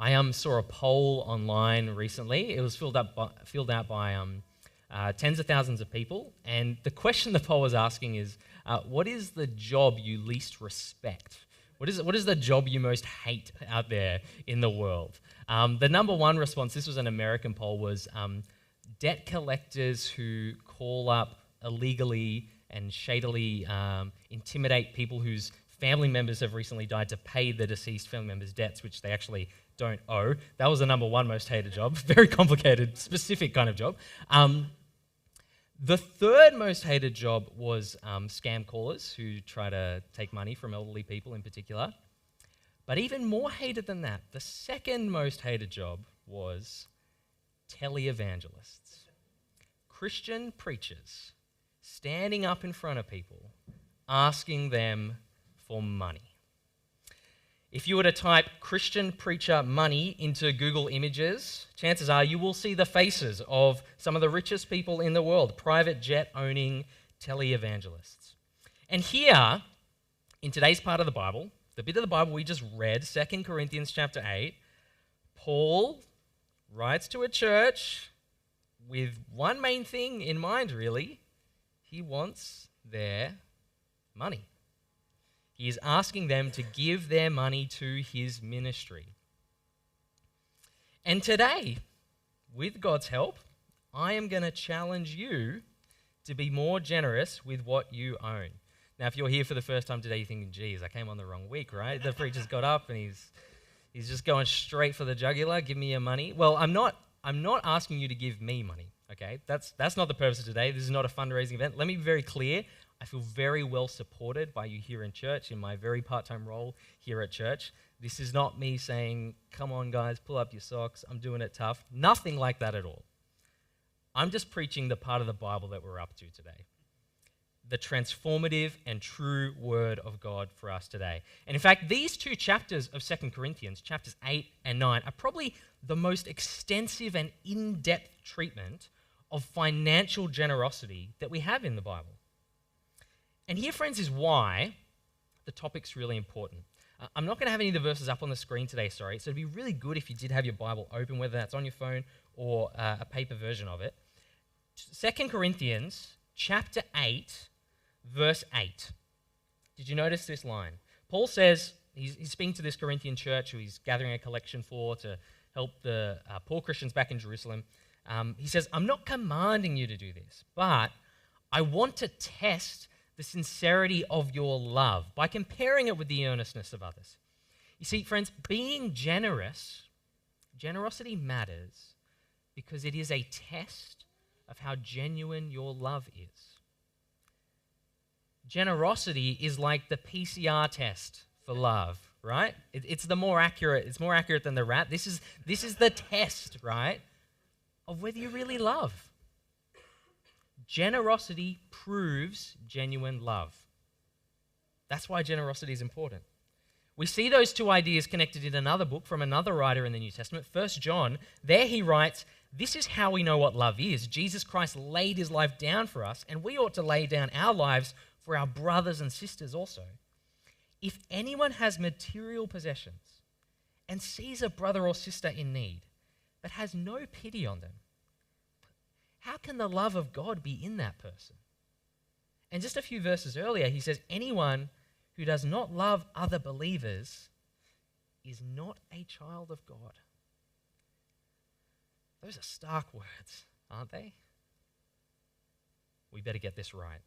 I um, saw a poll online recently. It was filled, up by, filled out by um, uh, tens of thousands of people. And the question the poll was asking is uh, What is the job you least respect? What is, what is the job you most hate out there in the world? Um, the number one response, this was an American poll, was um, debt collectors who call up illegally and shadily um, intimidate people whose family members have recently died to pay the deceased family members' debts, which they actually don't owe. That was the number one most hated job. Very complicated, specific kind of job. Um, the third most hated job was um, scam callers who try to take money from elderly people in particular. But even more hated than that, the second most hated job was televangelists. Christian preachers standing up in front of people, asking them for money. If you were to type Christian preacher money into Google Images, chances are you will see the faces of some of the richest people in the world, private jet owning televangelists. And here, in today's part of the Bible, the bit of the Bible we just read, 2 Corinthians chapter 8, Paul writes to a church with one main thing in mind, really. He wants their money. He is asking them to give their money to his ministry. And today, with God's help, I am going to challenge you to be more generous with what you own. Now, if you're here for the first time today, you're thinking, geez, I came on the wrong week, right? The preacher's got up and he's, he's just going straight for the jugular. Give me your money. Well, I'm not, I'm not asking you to give me money, okay? That's, that's not the purpose of today. This is not a fundraising event. Let me be very clear. I feel very well supported by you here in church in my very part time role here at church. This is not me saying, come on, guys, pull up your socks, I'm doing it tough. Nothing like that at all. I'm just preaching the part of the Bible that we're up to today the transformative and true word of God for us today. And in fact, these two chapters of Second Corinthians, chapters 8 and 9, are probably the most extensive and in depth treatment of financial generosity that we have in the Bible. And here, friends, is why the topic's really important. Uh, I'm not going to have any of the verses up on the screen today, sorry. So it'd be really good if you did have your Bible open, whether that's on your phone or uh, a paper version of it. Second Corinthians chapter 8, verse 8. Did you notice this line? Paul says, he's, he's speaking to this Corinthian church who he's gathering a collection for to help the uh, poor Christians back in Jerusalem. Um, he says, I'm not commanding you to do this, but I want to test the sincerity of your love by comparing it with the earnestness of others. You see, friends, being generous, generosity matters because it is a test of how genuine your love is. Generosity is like the PCR test for love, right? It, it's the more accurate, it's more accurate than the RAT. This is, this is the test, right, of whether you really love. Generosity proves genuine love. That's why generosity is important. We see those two ideas connected in another book from another writer in the New Testament, 1 John. There he writes, This is how we know what love is. Jesus Christ laid his life down for us, and we ought to lay down our lives for our brothers and sisters also. If anyone has material possessions and sees a brother or sister in need, but has no pity on them, how can the love of God be in that person? And just a few verses earlier, he says, Anyone who does not love other believers is not a child of God. Those are stark words, aren't they? We better get this right.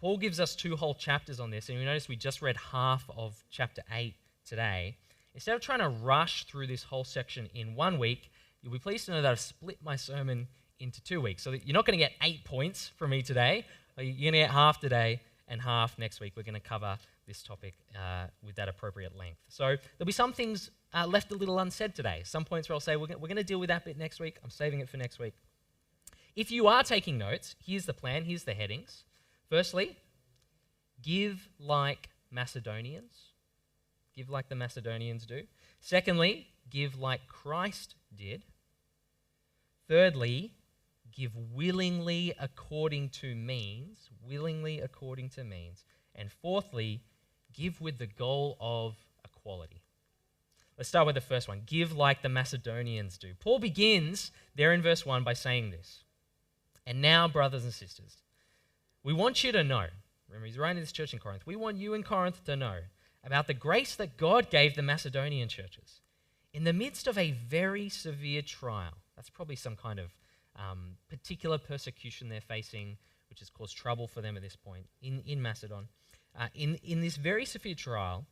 Paul gives us two whole chapters on this, and you notice we just read half of chapter 8 today. Instead of trying to rush through this whole section in one week, You'll be pleased to know that I've split my sermon into two weeks. So you're not going to get eight points from me today. You're going to get half today and half next week. We're going to cover this topic uh, with that appropriate length. So there'll be some things uh, left a little unsaid today. Some points where I'll say we're going to deal with that bit next week. I'm saving it for next week. If you are taking notes, here's the plan, here's the headings. Firstly, give like Macedonians. Give like the Macedonians do. Secondly, give like Christ did. Thirdly, give willingly according to means, willingly according to means. And fourthly, give with the goal of equality. Let's start with the first one give like the Macedonians do. Paul begins there in verse 1 by saying this. And now, brothers and sisters, we want you to know, remember, he's writing this church in Corinth, we want you in Corinth to know about the grace that God gave the Macedonian churches in the midst of a very severe trial. That's probably some kind of um, particular persecution they're facing, which has caused trouble for them at this point in, in Macedon. Uh, in, in this very severe trial,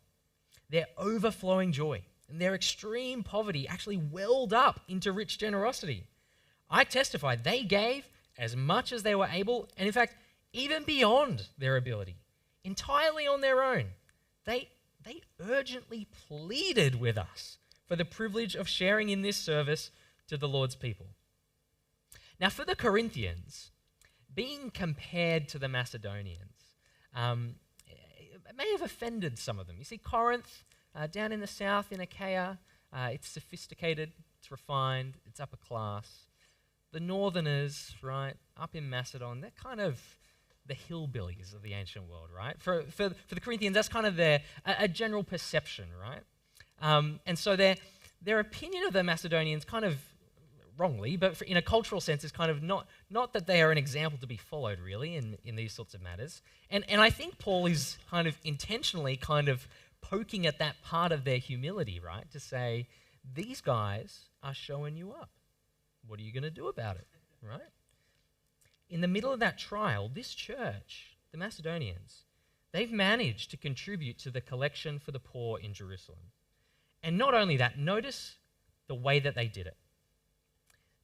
their overflowing joy and their extreme poverty actually welled up into rich generosity. I testify they gave as much as they were able, and in fact, even beyond their ability, entirely on their own. They, they urgently pleaded with us for the privilege of sharing in this service to the Lord's people. Now, for the Corinthians, being compared to the Macedonians um, may have offended some of them. You see, Corinth, uh, down in the south in Achaia, uh, it's sophisticated, it's refined, it's upper class. The northerners, right, up in Macedon, they're kind of the hillbillies of the ancient world, right? For, for, for the Corinthians, that's kind of their a, a general perception, right? Um, and so their, their opinion of the Macedonians kind of wrongly, but in a cultural sense, is kind of not, not that they are an example to be followed, really, in, in these sorts of matters. And, and I think Paul is kind of intentionally kind of poking at that part of their humility, right? To say, these guys are showing you up. What are you going to do about it, right? In the middle of that trial, this church, the Macedonians, they've managed to contribute to the collection for the poor in Jerusalem. And not only that, notice the way that they did it.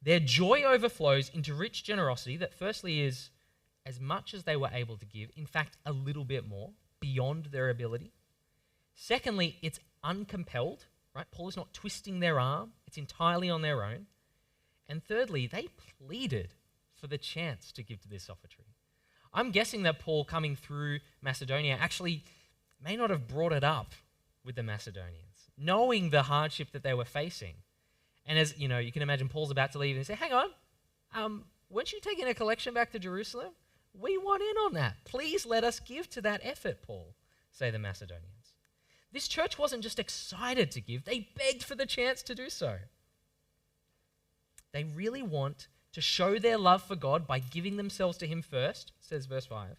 Their joy overflows into rich generosity that, firstly, is as much as they were able to give, in fact, a little bit more beyond their ability. Secondly, it's uncompelled, right? Paul is not twisting their arm, it's entirely on their own. And thirdly, they pleaded for the chance to give to this offertory. I'm guessing that Paul, coming through Macedonia, actually may not have brought it up with the Macedonians, knowing the hardship that they were facing. And as you know, you can imagine Paul's about to leave and say, Hang on, um, weren't you taking a collection back to Jerusalem? We want in on that. Please let us give to that effort, Paul, say the Macedonians. This church wasn't just excited to give, they begged for the chance to do so. They really want to show their love for God by giving themselves to Him first, says verse 5,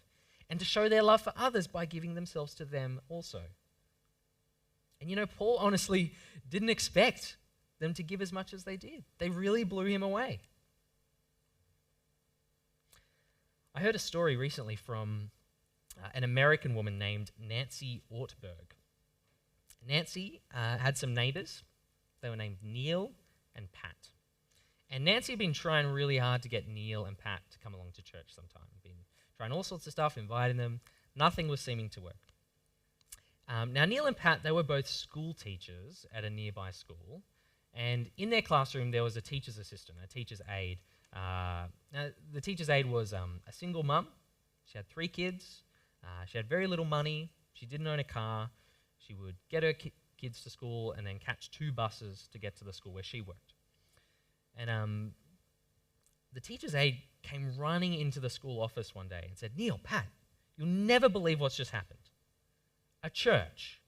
and to show their love for others by giving themselves to them also. And you know, Paul honestly didn't expect them to give as much as they did. They really blew him away. I heard a story recently from uh, an American woman named Nancy Ortberg. Nancy uh, had some neighbors. They were named Neil and Pat. And Nancy had been trying really hard to get Neil and Pat to come along to church sometime. Been trying all sorts of stuff, inviting them. Nothing was seeming to work. Um, now, Neil and Pat, they were both school teachers at a nearby school. And in their classroom, there was a teacher's assistant, a teacher's aide. Uh, the teacher's aide was um, a single mum. She had three kids. Uh, she had very little money. She didn't own a car. She would get her ki- kids to school and then catch two buses to get to the school where she worked. And um, the teacher's aide came running into the school office one day and said, Neil, Pat, you'll never believe what's just happened. A church,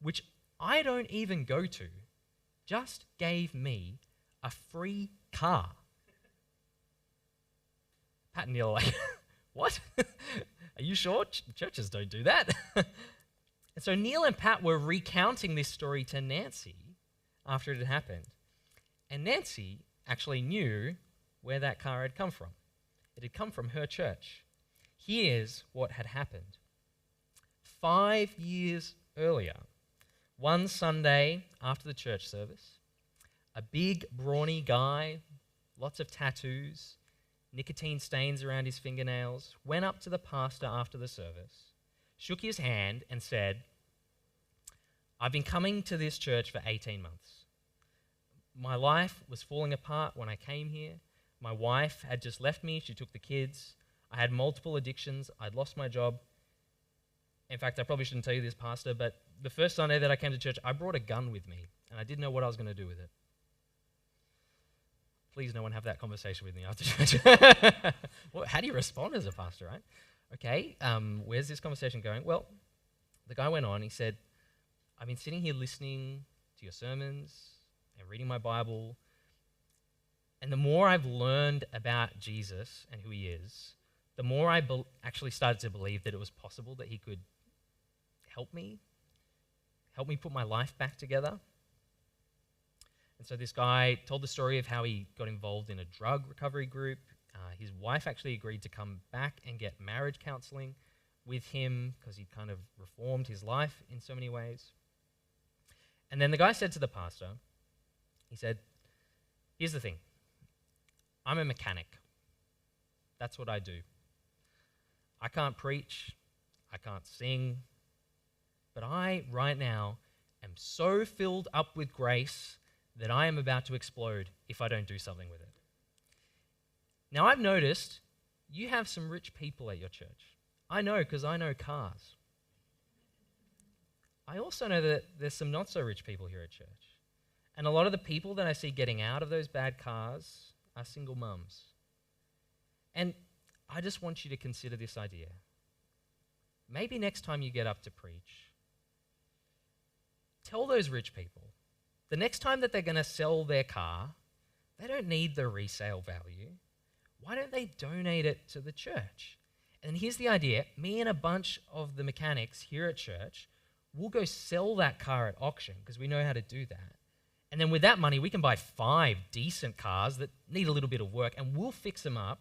which I don't even go to, just gave me a free car. Pat and Neil like, what? are you sure? Ch- churches don't do that. and so Neil and Pat were recounting this story to Nancy after it had happened. And Nancy actually knew where that car had come from. It had come from her church. Here's what had happened. Five years earlier, one Sunday after the church service, a big, brawny guy, lots of tattoos, nicotine stains around his fingernails, went up to the pastor after the service, shook his hand, and said, I've been coming to this church for 18 months. My life was falling apart when I came here. My wife had just left me, she took the kids. I had multiple addictions, I'd lost my job. In fact, I probably shouldn't tell you this, Pastor, but the first Sunday that I came to church, I brought a gun with me, and I didn't know what I was going to do with it. Please, no one have that conversation with me after church. well, how do you respond as a pastor, right? Okay, um, where's this conversation going? Well, the guy went on, he said, I've been sitting here listening to your sermons and reading my Bible. And the more I've learned about Jesus and who he is, the more I be- actually started to believe that it was possible that he could help me, help me put my life back together. And so this guy told the story of how he got involved in a drug recovery group. Uh, his wife actually agreed to come back and get marriage counseling with him because he'd kind of reformed his life in so many ways. And then the guy said to the pastor, he said, Here's the thing I'm a mechanic. That's what I do. I can't preach, I can't sing, but I, right now, am so filled up with grace that I am about to explode if I don't do something with it. Now, I've noticed you have some rich people at your church. I know because I know cars. I also know that there's some not so rich people here at church. And a lot of the people that I see getting out of those bad cars are single mums. And I just want you to consider this idea. Maybe next time you get up to preach, tell those rich people the next time that they're going to sell their car, they don't need the resale value. Why don't they donate it to the church? And here's the idea me and a bunch of the mechanics here at church will go sell that car at auction because we know how to do that. And then with that money, we can buy five decent cars that need a little bit of work and we'll fix them up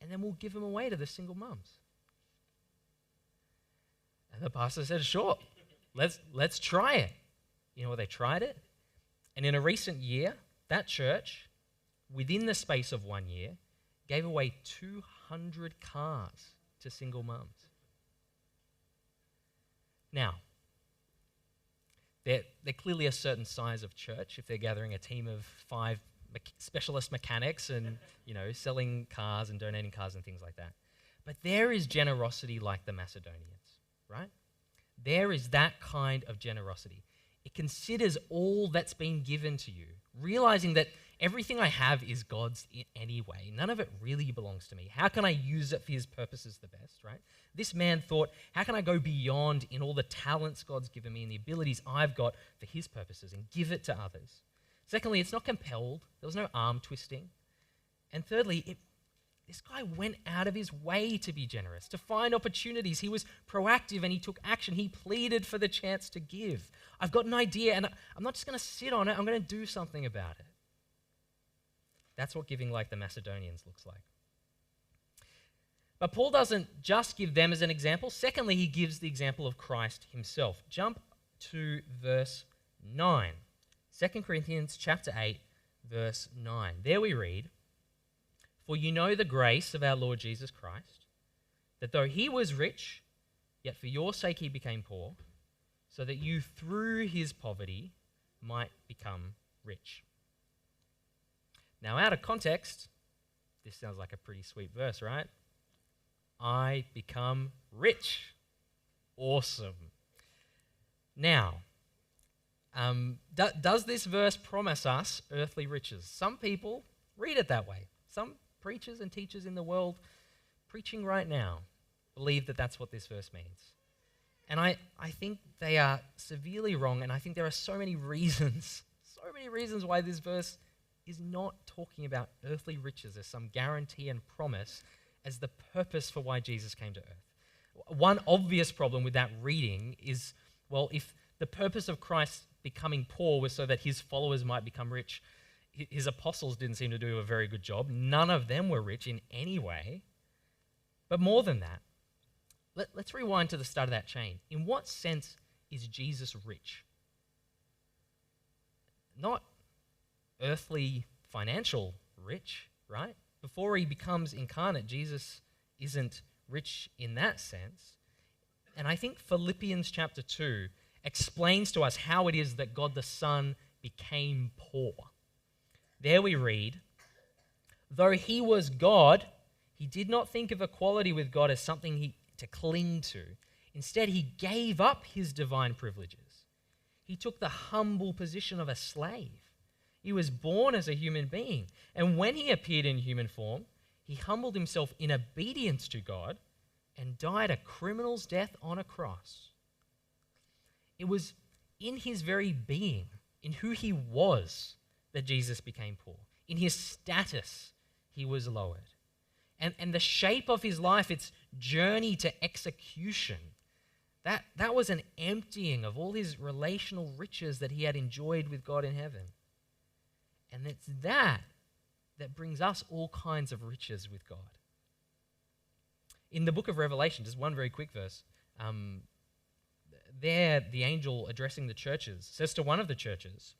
and then we'll give them away to the single mums. And the pastor said, Sure, let's, let's try it. You know? They tried it. And in a recent year, that church, within the space of one year, gave away 200 cars to single mums. Now, they're, they're clearly a certain size of church if they're gathering a team of five me- specialist mechanics and you know selling cars and donating cars and things like that. But there is generosity like the Macedonians, right? There is that kind of generosity. It considers all that's been given to you, realizing that everything I have is God's anyway. None of it really belongs to me. How can I use it for His purposes the best, right? This man thought, how can I go beyond in all the talents God's given me and the abilities I've got for His purposes and give it to others? Secondly, it's not compelled, there was no arm twisting. And thirdly, it, this guy went out of his way to be generous, to find opportunities. He was proactive and he took action. He pleaded for the chance to give. I've got an idea and I'm not just going to sit on it, I'm going to do something about it. That's what giving like the Macedonians looks like. But Paul doesn't just give them as an example. Secondly, he gives the example of Christ himself. Jump to verse 9. 2 Corinthians chapter 8 verse 9. There we read, "For you know the grace of our Lord Jesus Christ, that though he was rich, yet for your sake he became poor, so that you through his poverty might become rich." Now, out of context, this sounds like a pretty sweet verse, right? I become rich. Awesome. Now, um, do, does this verse promise us earthly riches? Some people read it that way. Some preachers and teachers in the world preaching right now believe that that's what this verse means. And I, I think they are severely wrong, and I think there are so many reasons, so many reasons why this verse is not talking about earthly riches as some guarantee and promise as the purpose for why Jesus came to earth. One obvious problem with that reading is well, if the purpose of Christ becoming poor was so that his followers might become rich. His apostles didn't seem to do a very good job. None of them were rich in any way. But more than that, let, us rewind to the start of that chain. In what sense is Jesus rich? Not earthly financial rich, right? Before he becomes incarnate, Jesus isn't rich in that sense. And I think Philippians chapter 2 explains to us how it is that God the Son became poor. There we read, though he was God, he did not think of equality with God as something he, to cling to. Instead, he gave up his divine privileges. He took the humble position of a slave. He was born as a human being. And when he appeared in human form, he humbled himself in obedience to God and died a criminal's death on a cross. It was in his very being in who he was that Jesus became poor. In his status, he was lowered. And, and the shape of his life, its journey to execution, that, that was an emptying of all his relational riches that he had enjoyed with God in heaven. And it's that that brings us all kinds of riches with God. In the book of Revelation, just one very quick verse, um, there the angel addressing the churches says to one of the churches,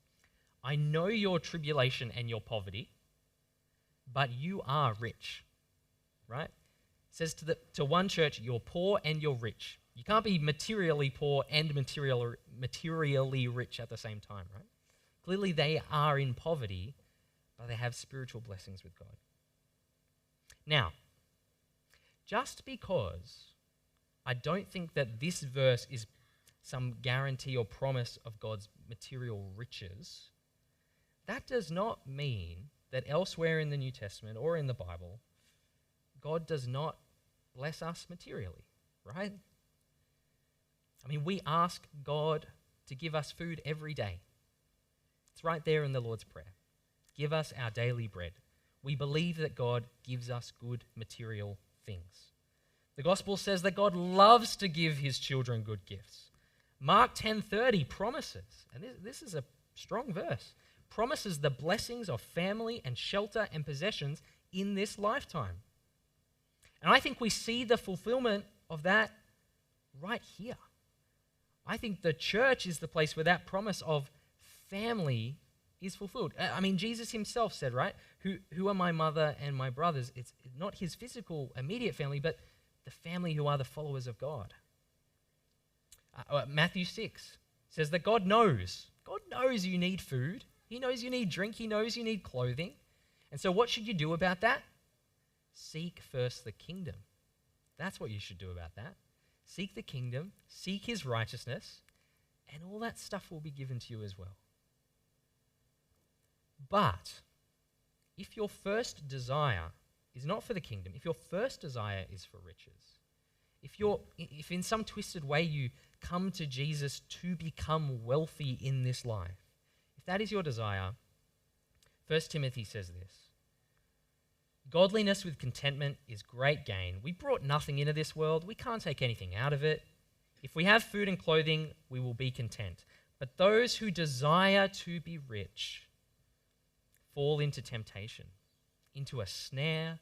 I know your tribulation and your poverty, but you are rich. Right? says to, the, to one church, you're poor and you're rich. You can't be materially poor and material, materially rich at the same time, right? Clearly, they are in poverty, but they have spiritual blessings with God. Now, just because I don't think that this verse is some guarantee or promise of God's material riches, that does not mean that elsewhere in the New Testament or in the Bible, God does not bless us materially, right? I mean, we ask God to give us food every day. It's right there in the Lord's Prayer. Give us our daily bread. We believe that God gives us good material things. The gospel says that God loves to give his children good gifts. Mark 10:30 promises, and this, this is a strong verse, promises the blessings of family and shelter and possessions in this lifetime. And I think we see the fulfillment of that right here. I think the church is the place where that promise of family is fulfilled. I mean, Jesus himself said, right? Who, who are my mother and my brothers? It's not his physical, immediate family, but the family who are the followers of God. Uh, uh Matthew 6 says that God knows. God knows you need food. He knows you need drink. He knows you need clothing. And so, what should you do about that? Seek first the kingdom. That's what you should do about that. Seek the kingdom, seek his righteousness, and all that stuff will be given to you as well. But if your first desire is not for the kingdom, if your first desire is for riches, if you're if in some twisted way you come to Jesus to become wealthy in this life, if that is your desire, 1 Timothy says this Godliness with contentment is great gain. We brought nothing into this world, we can't take anything out of it. If we have food and clothing, we will be content. But those who desire to be rich fall into temptation, into a snare,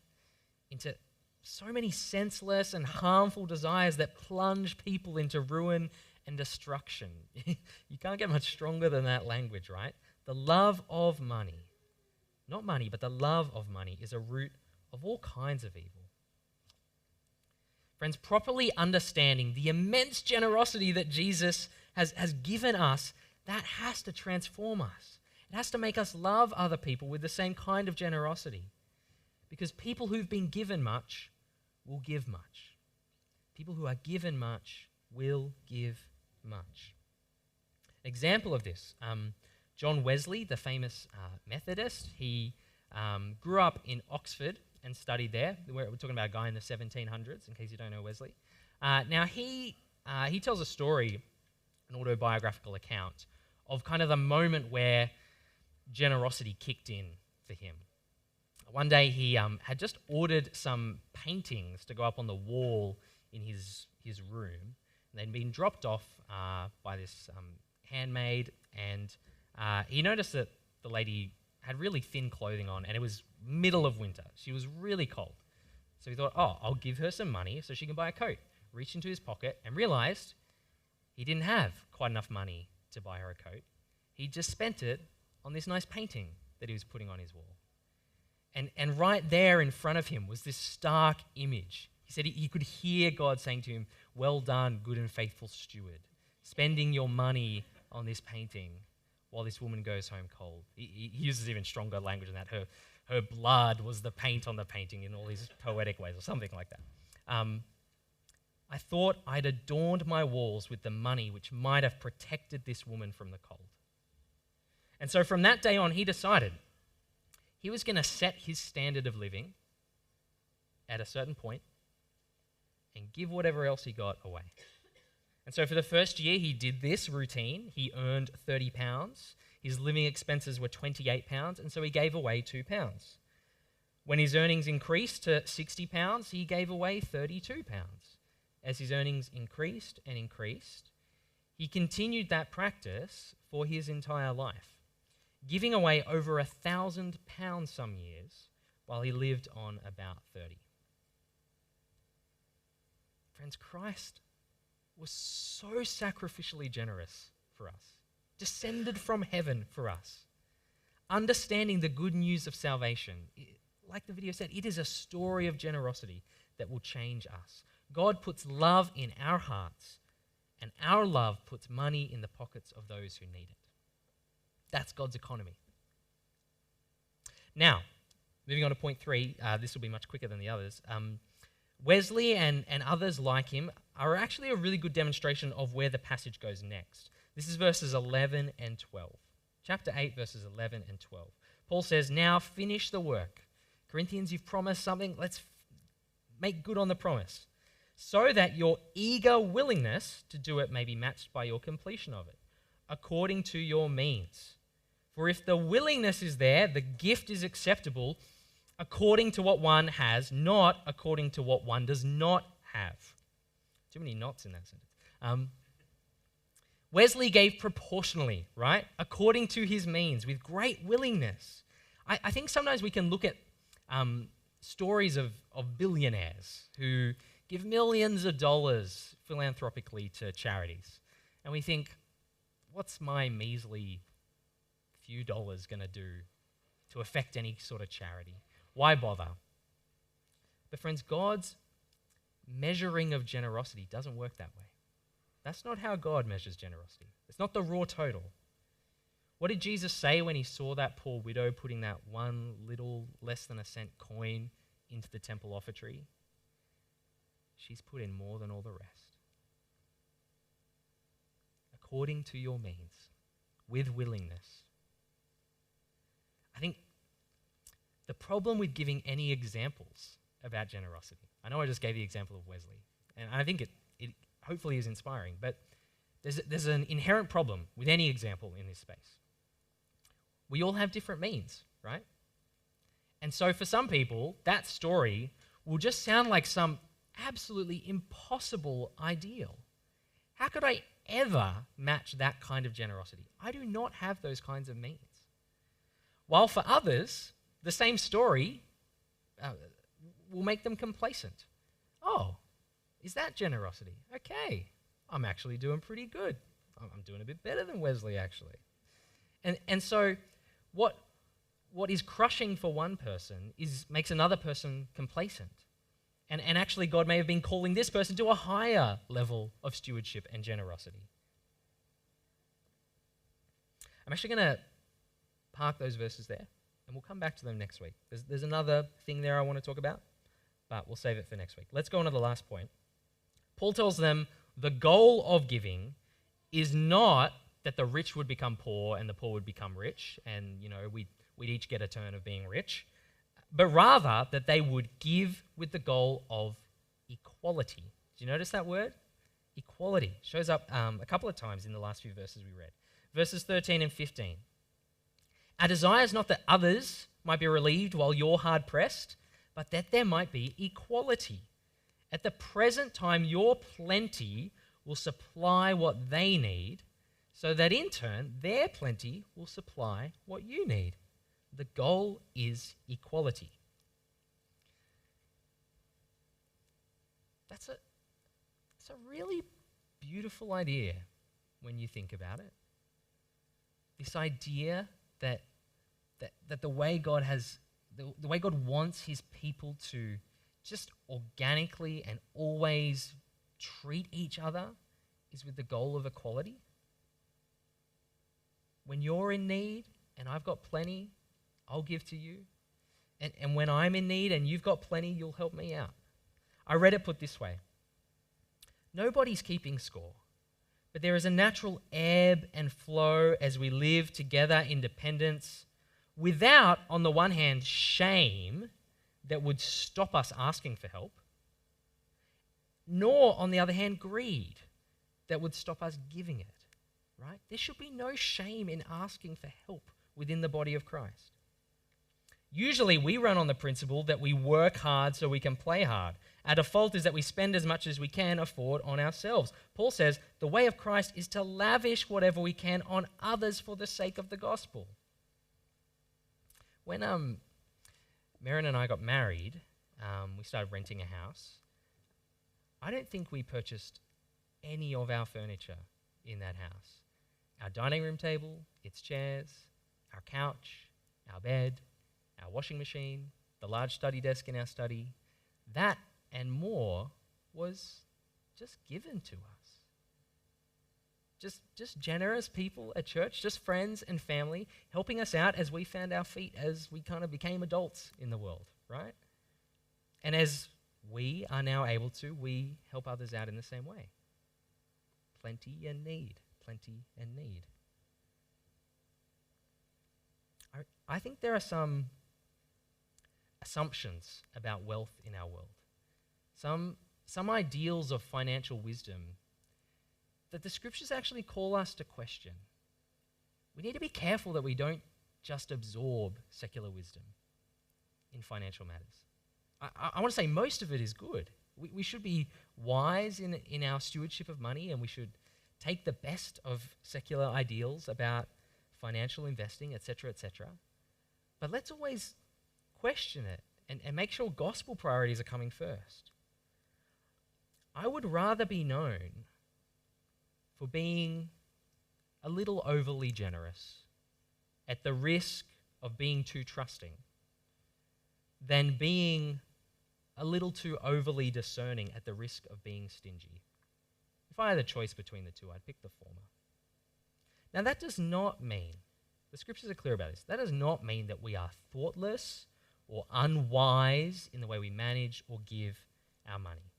into so many senseless and harmful desires that plunge people into ruin and destruction. you can't get much stronger than that language, right? The love of money not money, but the love of money, is a root of all kinds of evil. Friends, properly understanding the immense generosity that Jesus has, has given us, that has to transform us. It has to make us love other people with the same kind of generosity. Because people who've been given much will give much. People who are given much will give much. Example of this um, John Wesley, the famous uh, Methodist, he um, grew up in Oxford and studied there. We're, talking about a guy in the 1700s, in case you don't know Wesley. Uh, now, he, uh, he tells a story, an autobiographical account, of kind of the moment where generosity kicked in for him. One day, he um, had just ordered some paintings to go up on the wall in his, his room. They'd been dropped off uh, by this um, handmaid, and uh, he noticed that the lady had really thin clothing on, and it was middle of winter. She was really cold. So he thought, oh, I'll give her some money so she can buy a coat. Reached into his pocket and realized he didn't have quite enough money to buy her a coat. He just spent it on this nice painting that he was putting on his wall. And, and right there in front of him was this stark image. He said he, could hear God saying to him, Well done, good and faithful steward, spending your money on this painting while this woman goes home cold. He, he, uses even stronger language than that. Her, her blood was the paint on the painting in all these poetic ways, or something like that. Um, I thought I'd adorned my walls with the money which might have protected this woman from the cold. And so from that day on, he decided he was going to set his standard of living at a certain point and give whatever else he got away. And so for the first year, he did this routine. He earned 30 pounds. His living expenses were 28 pounds, and so he gave away 2 pounds. When his earnings increased to 60 pounds, he gave away 32 pounds. As his earnings increased and increased, he continued that practice for his entire life, giving away over a thousand pounds some years while he lived on about 30. Friends, Christ was so sacrificially generous for us, descended from heaven for us. Understanding the good news of salvation, like the video said, it is a story of generosity that will change us. God puts love in our hearts, and our love puts money in the pockets of those who need it. That's God's economy. Now, moving on to point three, uh, this will be much quicker than the others. Um, Wesley and, and others like him are actually a really good demonstration of where the passage goes next. This is verses 11 and 12. Chapter 8, verses 11 and 12. Paul says, Now finish the work. Corinthians, you've promised something. Let's make good on the promise. So that your eager willingness to do it may be matched by your completion of it, according to your means. For if the willingness is there, the gift is acceptable according to what one has, not according to what one does not have. Too many knots in that sentence. Um, Wesley gave proportionally, right? According to his means, with great willingness. I, I think sometimes we can look at um, stories of, of billionaires who give millions of dollars philanthropically to charities. And we think, what's my measly few dollars going to do to affect any sort of charity? Why bother? But, friends, God's measuring of generosity doesn't work that way. That's not how God measures generosity. It's not the raw total. What did Jesus say when he saw that poor widow putting that one little less than a cent coin into the temple offertory? She's put in more than all the rest. According to your means, with willingness. I think the problem with giving any examples about generosity, I know I just gave the example of Wesley, and I think it, it hopefully is inspiring, but there's, there's an inherent problem with any example in this space. We all have different means, right? And so for some people, that story will just sound like some absolutely impossible ideal. How could I ever match that kind of generosity? I do not have those kinds of means. While for others, the same story uh, will make them complacent. Oh, is that generosity? Okay, I'm actually doing pretty good. I'm doing a bit better than Wesley, actually. And, and so, what, what is crushing for one person is, makes another person complacent. And, and actually, God may have been calling this person to a higher level of stewardship and generosity. I'm actually going to park those verses there and we'll come back to them next week. There's, there's another thing there I want to talk about, but we'll save it for next week. Let's go on to the last point. Paul tells them the goal of giving is not that the rich would become poor and the poor would become rich, and you know we'd, we'd each get a turn of being rich, but rather that they would give with the goal of equality. Do you notice that word? Equality shows up um, a couple of times in the last few verses we read. Verses 13 and 15. Our desire is not that others might be relieved while you're hard pressed, but that there might be equality. At the present time, your plenty will supply what they need, so that in turn, their plenty will supply what you need. The goal is equality. That's a, that's a really beautiful idea when you think about it. This idea that that, that the way God has, the, the way God wants his people to just organically and always treat each other is with the goal of equality. When you're in need and I've got plenty, I'll give to you. And, and when I'm in need and you've got plenty, you'll help me out. I read it put this way Nobody's keeping score, but there is a natural ebb and flow as we live together in dependence without, on the one hand, shame that would stop us asking for help, nor, on the other hand, greed that would stop us giving it. right? There should be no shame in asking for help within the body of Christ. Usually, we run on the principle that we work hard so we can play hard. Our default is that we spend as much as we can afford on ourselves. Paul says the way of Christ is to lavish whatever we can on others for the sake of the gospel. When um, Marin and I got married, um, we started renting a house. I don't think we purchased any of our furniture in that house. Our dining room table, its chairs, our couch, our bed, our washing machine, the large study desk in our study, that and more was just given to us. Just, just generous people at church, just friends and family, helping us out as we found our feet as we kind of became adults in the world, right? And as we are now able to, we help others out in the same way. Plenty and need, plenty and need. I, I think there are some assumptions about wealth in our world, some, some ideals of financial wisdom that the scriptures actually call us to question. We need to be careful that we don't just absorb secular wisdom in financial matters. I, I want to say most of it is good. We, we should be wise in, in our stewardship of money and we should take the best of secular ideals about financial investing, etc., etc. But let's always question it and, and make sure gospel priorities are coming first. I would rather be known for being a little overly generous at the risk of being too trusting than being a little too overly discerning at the risk of being stingy. If I had a choice between the two, I'd pick the former. Now, that does not mean, the scriptures are clear about this, that does not mean that we are thoughtless or unwise in the way we manage or give our money.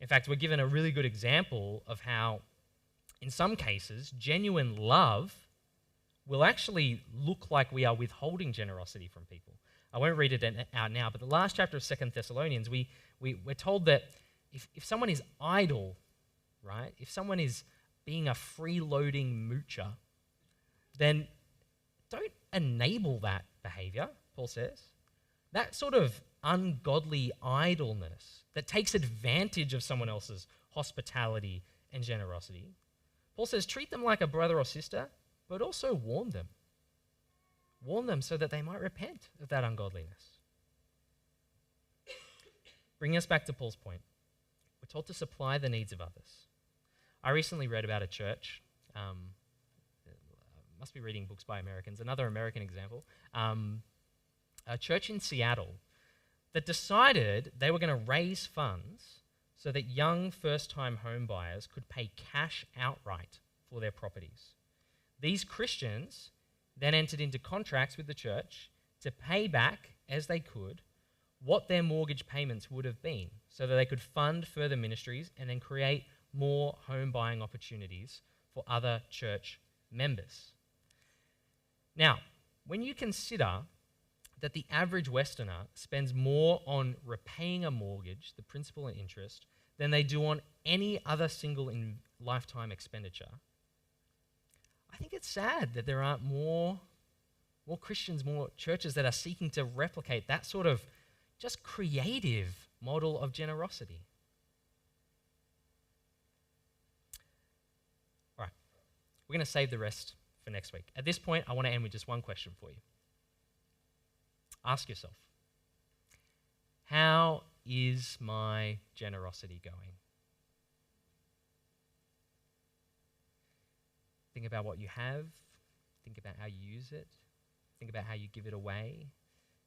In fact, we're given a really good example of how, in some cases, genuine love will actually look like we are withholding generosity from people. I won't read it out now, but the last chapter of Second Thessalonians, we, we, we're told that if, if someone is idle, right, if someone is being a freeloading moocher, then don't enable that behavior, Paul says. That sort of ungodly idleness that takes advantage of someone else's hospitality and generosity. Paul says, treat them like a brother or sister, but also warn them. Warn them so that they might repent of that ungodliness. Bringing us back to Paul's point, we're told to supply the needs of others. I recently read about a church, um, must be reading books by Americans, another American example, um, a church in Seattle that decided they were going to raise funds so that young first time home buyers could pay cash outright for their properties. These Christians then entered into contracts with the church to pay back as they could what their mortgage payments would have been so that they could fund further ministries and then create more home buying opportunities for other church members. Now, when you consider that the average Westerner spends more on repaying a mortgage, the principal and interest, than they do on any other single in lifetime expenditure, I think it's sad that there aren't more, more Christians, more churches that are seeking to replicate that sort of just creative model of generosity. All right, we're going to save the rest for next week. At this point, I want to end with just one question for you. Ask yourself How is my generosity going? Think about what you have. Think about how you use it. Think about how you give it away,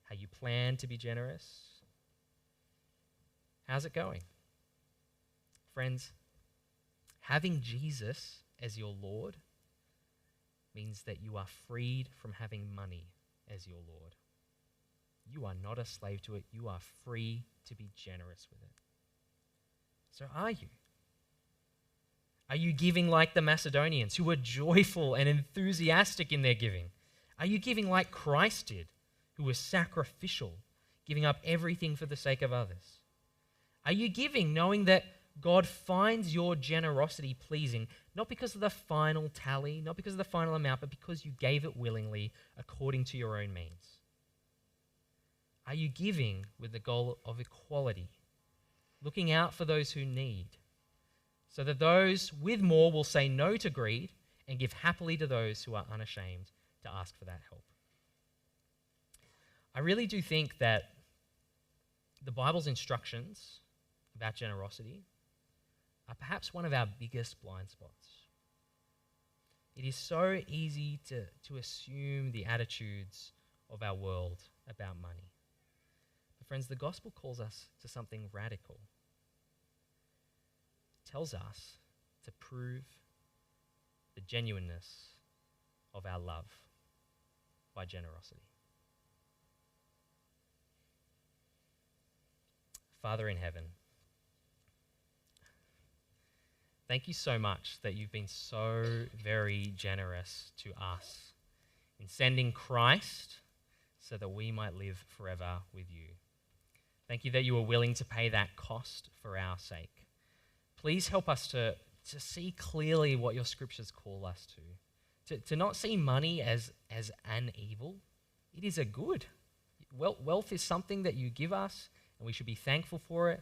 how you plan to be generous. How's it going? Friends, having Jesus as your Lord means that you are freed from having money as your Lord. You are not a slave to it, you are free to be generous with it. So, are you? Are you giving like the Macedonians who were joyful and enthusiastic in their giving? Are you giving like Christ did, who was sacrificial, giving up everything for the sake of others? Are you giving knowing that God finds your generosity pleasing, not because of the final tally, not because of the final amount, but because you gave it willingly according to your own means. Are you giving with the goal of equality, looking out for those who need, so that those with more will say no to greed and give happily to those who are unashamed to ask for that help? I really do think that the Bible's instructions about generosity are perhaps one of our biggest blind spots. It is so easy to, to assume the attitudes of our world about money. Friends, the gospel calls us to something radical. It tells us to prove the genuineness of our love by generosity. Father in heaven, thank you so much that you've been so very generous to us in sending Christ so that we might live forever with you. Thank you that you were willing to pay that cost for our sake. Please help us to, to see clearly what your scriptures call us to, to, to not see money as, as an evil. It is a good. Wealth is something that you give us and we should be thankful for it.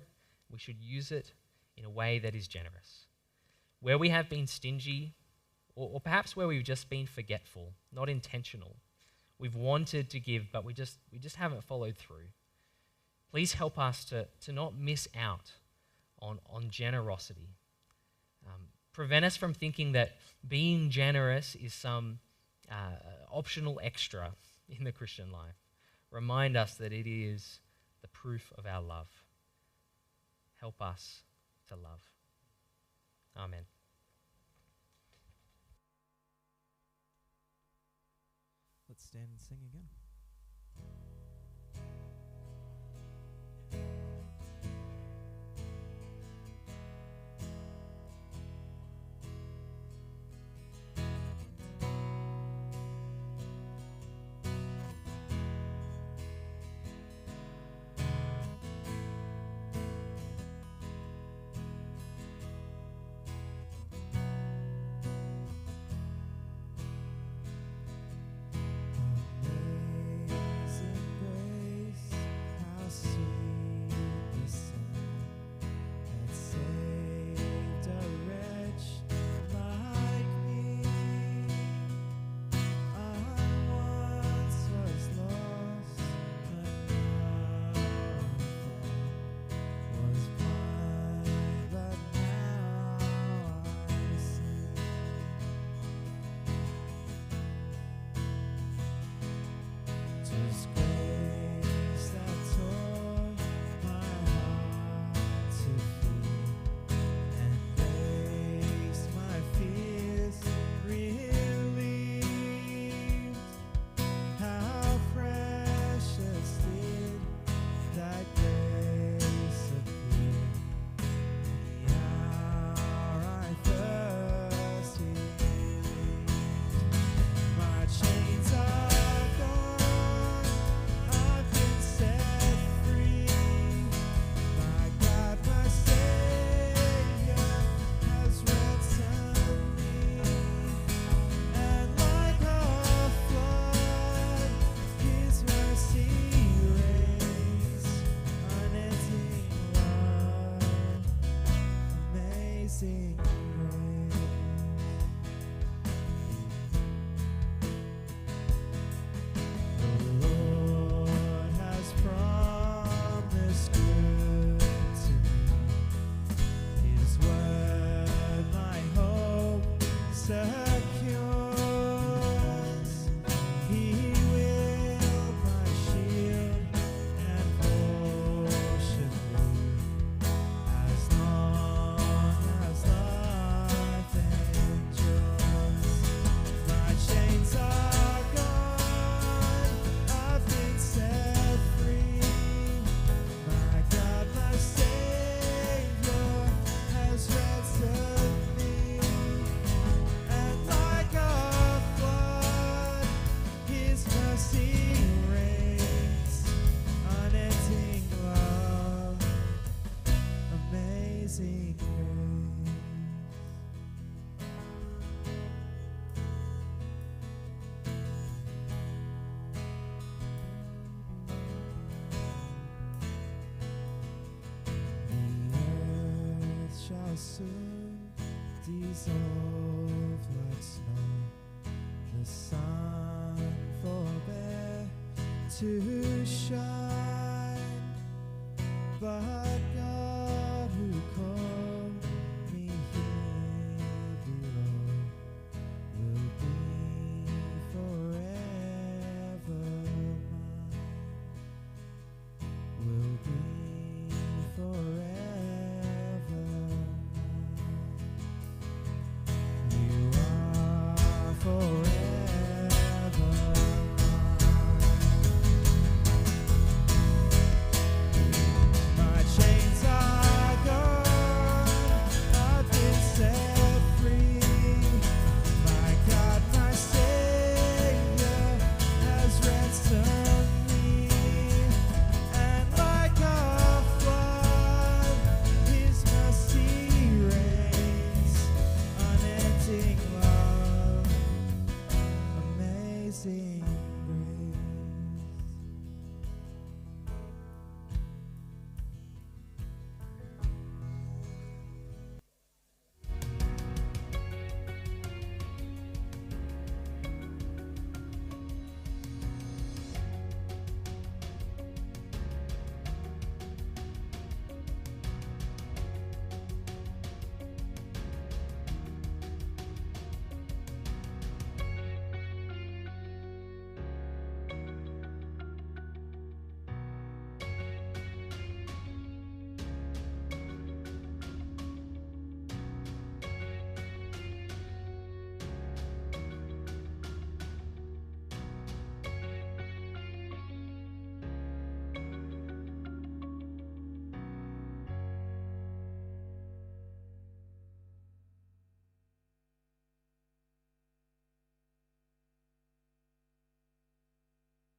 We should use it in a way that is generous. Where we have been stingy, or, or perhaps where we've just been forgetful, not intentional, we've wanted to give, but we just, we just haven't followed through. Please help us to, to not miss out on, on generosity. Um, prevent us from thinking that being generous is some uh, optional extra in the Christian life. Remind us that it is the proof of our love. Help us to love. Amen. Let's stand and sing again. Soon dissolve like snow. The sun forbear to shine,